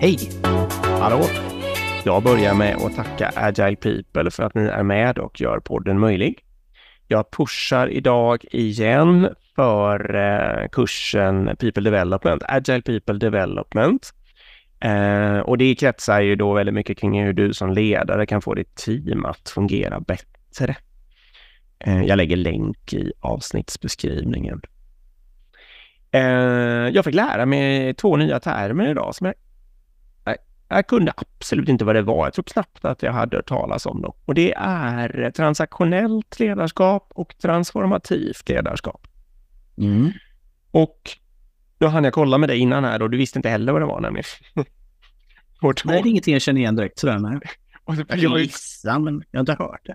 Hej! Hallå! Jag börjar med att tacka Agile People för att ni är med och gör podden möjlig. Jag pushar idag igen för eh, kursen People Development, Agile People Development. Eh, och det kretsar ju då väldigt mycket kring hur du som ledare kan få ditt team att fungera bättre. Eh, jag lägger länk i avsnittsbeskrivningen. Jag fick lära mig två nya termer idag som jag jag kunde absolut inte vad det var. Jag tror knappt att jag hade hört talas om dem. Och det är transaktionellt ledarskap och transformativt ledarskap. Mm. Och då hann jag kolla med dig innan här och du visste inte heller vad det var nämligen. Nej, det är ingenting jag känner igen direkt sådär. Nej. Jag kan gissa, men jag har inte hört det.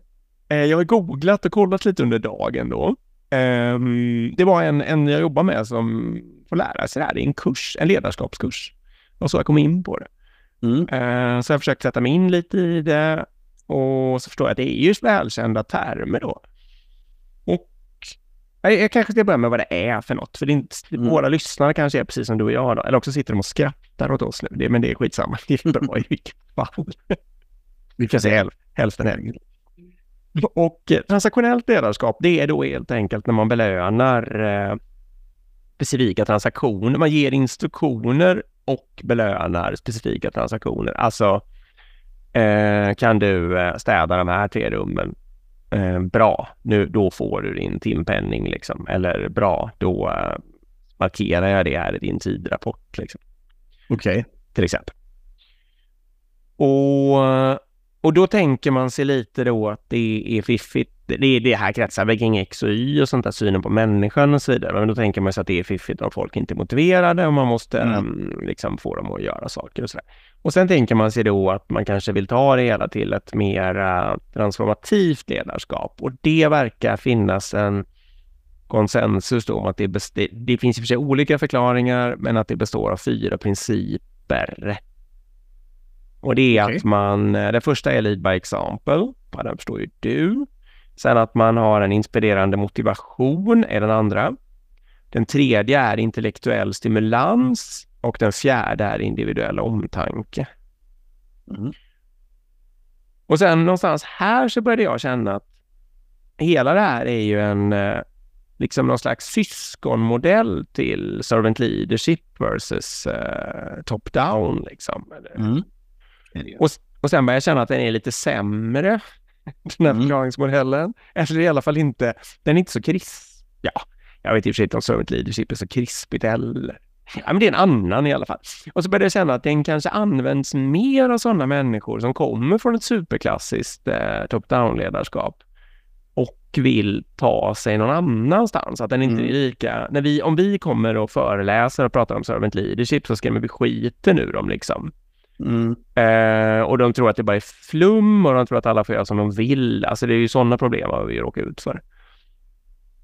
Eh, jag har googlat och kollat lite under dagen då. Um, det var en, en jag jobbar med som får lära sig det här. Det är en kurs, en ledarskapskurs. Och så jag kom in på det. Mm. Uh, så jag har försökt sätta mig in lite i det och så förstår jag att det är ju välkända termer då. Och jag, kanske ska börja med vad det är för något, för det inte, mm. våra lyssnare kanske är precis som du och jag då, eller också sitter de och skrattar åt oss nu, det, men det är skitsamma, det är bra i vilket fall. Vi kan säga hälften hälften. Och eh, transaktionellt ledarskap, det är då helt enkelt när man belönar eh, specifika transaktioner. Man ger instruktioner och belönar specifika transaktioner. Alltså, eh, kan du eh, städa de här tre rummen? Eh, bra, nu, då får du din timpenning liksom. Eller bra, då eh, markerar jag det här i din tidrapport. Liksom. Okej. Okay. Till exempel. Och eh, och då tänker man sig lite då att det är fiffigt. Det, är det här kretsar väl kring X och Y och sånt där, synen på människan och så vidare. Men då tänker man sig att det är fiffigt om folk inte är motiverade och man måste mm. um, liksom få dem att göra saker och sådär. Och sen tänker man sig då att man kanske vill ta det hela till ett mer transformativt ledarskap och det verkar finnas en konsensus då om att det, det, det finns i och för sig olika förklaringar men att det består av fyra principer och det är okay. att man, eh, det första är lead by example, den förstår ju du. Sen att man har en inspirerande motivation är den andra. Den tredje är intellektuell stimulans och den fjärde är individuell omtanke. Mm. Och sen någonstans här så började jag känna att hela det här är ju en eh, liksom någon slags syskonmodell till servant leadership versus uh, top-down. Liksom. Mm. Och, och sen börjar jag känna att den är lite sämre, den här mm. förklaringsmodellen. Eller i alla fall inte, den är inte så krisp. Ja, jag vet i och för sig inte om servant leadership är så krispigt heller. Ja, men det är en annan i alla fall. Och så började jag känna att den kanske används mer av sådana människor som kommer från ett superklassiskt eh, top-down-ledarskap och vill ta sig någon annanstans. Att den inte mm. är lika... När vi, om vi kommer och föreläser och pratar om servant leadership så skrämmer vi skiten ur dem liksom. Mm. Eh, och de tror att det bara är flum och de tror att alla får göra som de vill. Alltså det är ju sådana problem vi råkar ut för.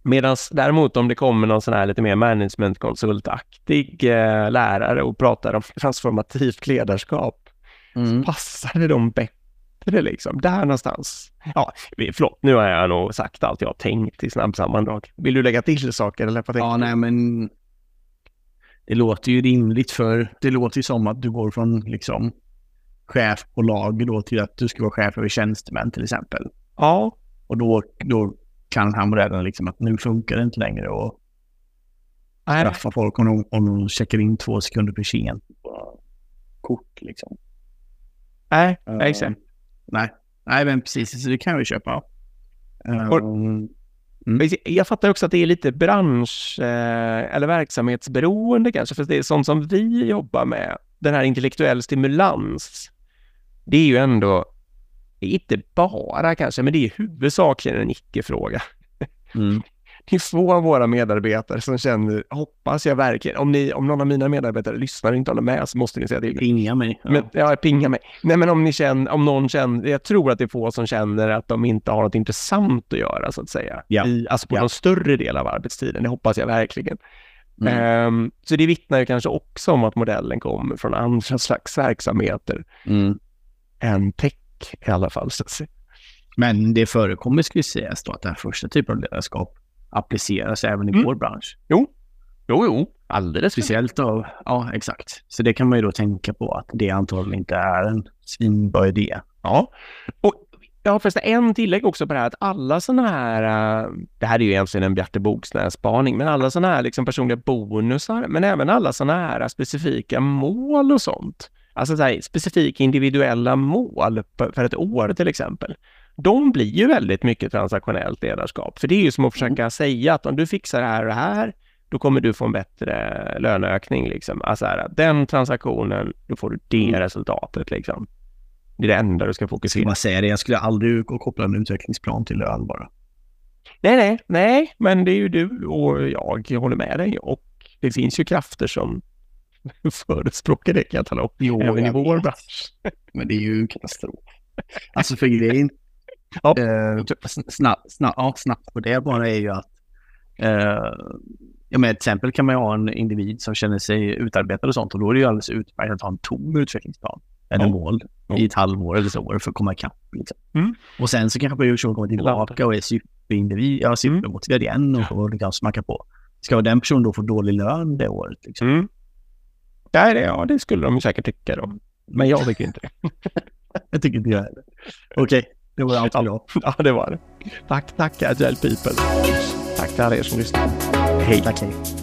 Medan däremot om det kommer någon sån här lite mer managementkonsultaktig eh, lärare och pratar om transformativt ledarskap mm. så passar det dem bättre liksom. Där någonstans. Ja, förlåt, nu har jag nog sagt allt jag har tänkt i snabbsammandrag. Vill du lägga till saker eller Ja, nej men det låter ju rimligt för det låter ju som att du går från liksom chef på lag då till att du ska vara chef över tjänstemän till exempel. Ja. Och då, då kan han redan liksom att nu funkar det inte längre och straffa folk om de, om de checkar in två sekunder för sent på kort liksom. Nej, uh, exakt. Nej, nej men precis, så det kan vi köpa. Um, Mm. Jag fattar också att det är lite bransch eh, eller verksamhetsberoende kanske, för det är sånt som vi jobbar med. Den här intellektuell stimulans. Det är ju ändå, inte bara kanske, men det är huvudsakligen en icke-fråga. Mm. Är få våra medarbetare som känner, hoppas jag verkligen, om, ni, om någon av mina medarbetare lyssnar och inte håller med så måste ni säga till. Pinga mig. Ja. Men, ja, pinga mig. Nej, men om ni känner, om någon känner, jag tror att det är få som känner att de inte har något intressant att göra så att säga. Ja. I, alltså på ja. någon större del av arbetstiden, det hoppas jag verkligen. Mm. Um, så det vittnar ju kanske också om att modellen kommer från andra slags verksamheter mm. än tech i alla fall. Så att säga. Men det förekommer, skulle sägas då, att den första typen av ledarskap appliceras även i mm. vår bransch. Jo, Jo, jo, alldeles. Speciellt då, ja exakt. Så det kan man ju då tänka på att det antagligen inte är en svinbra idé. Ja, och jag har förresten en tillägg också på det här att alla sådana här, äh, det här är ju egentligen en Bjarte spaning, men alla sådana här liksom personliga bonusar, men även alla sådana här specifika mål och sånt. Alltså så här, specifika individuella mål för ett år till exempel. De blir ju väldigt mycket transaktionellt ledarskap, för det är ju som att försöka mm. säga att om du fixar det här och det här, då kommer du få en bättre löneökning. Liksom. Alltså här, den transaktionen, då får du det mm. resultatet. Liksom. Det är det enda du ska fokusera på. Jag säga det, jag skulle aldrig koppla en utvecklingsplan till lön bara. Nej, nej, nej, men det är ju du och jag, jag håller med dig. Och det finns ju krafter som förespråkar det kan jag tala om. Jo, även i vår bransch. Men det är ju katastrof. Alltså för grejen, ja. eh, snabbt, snabb, ja, snabbt på det bara är ju att eh, Ja, men till exempel kan man ju ha en individ som känner sig utarbetad och sånt och då är det ju alldeles utmärkt att ha en tom utvecklingsplan eller ja. mål ja. i ett halvår eller så för att komma ikapp. Liksom. Mm. Och sen så kanske personen kommer tillbaka och är superindivid, ja, supermotiverad igen och, och liksom smacka på. Ska den personen då få dålig lön det året? Liksom? Mm. Ja, det, ja, det skulle de säkert tycka då. Men jag tycker inte det. jag tycker inte jag heller. Okej, det var allt ja, ja, det var det. Tack, tack Agile People. Tack till alla er som lyssnar. Hej. Tack, hej.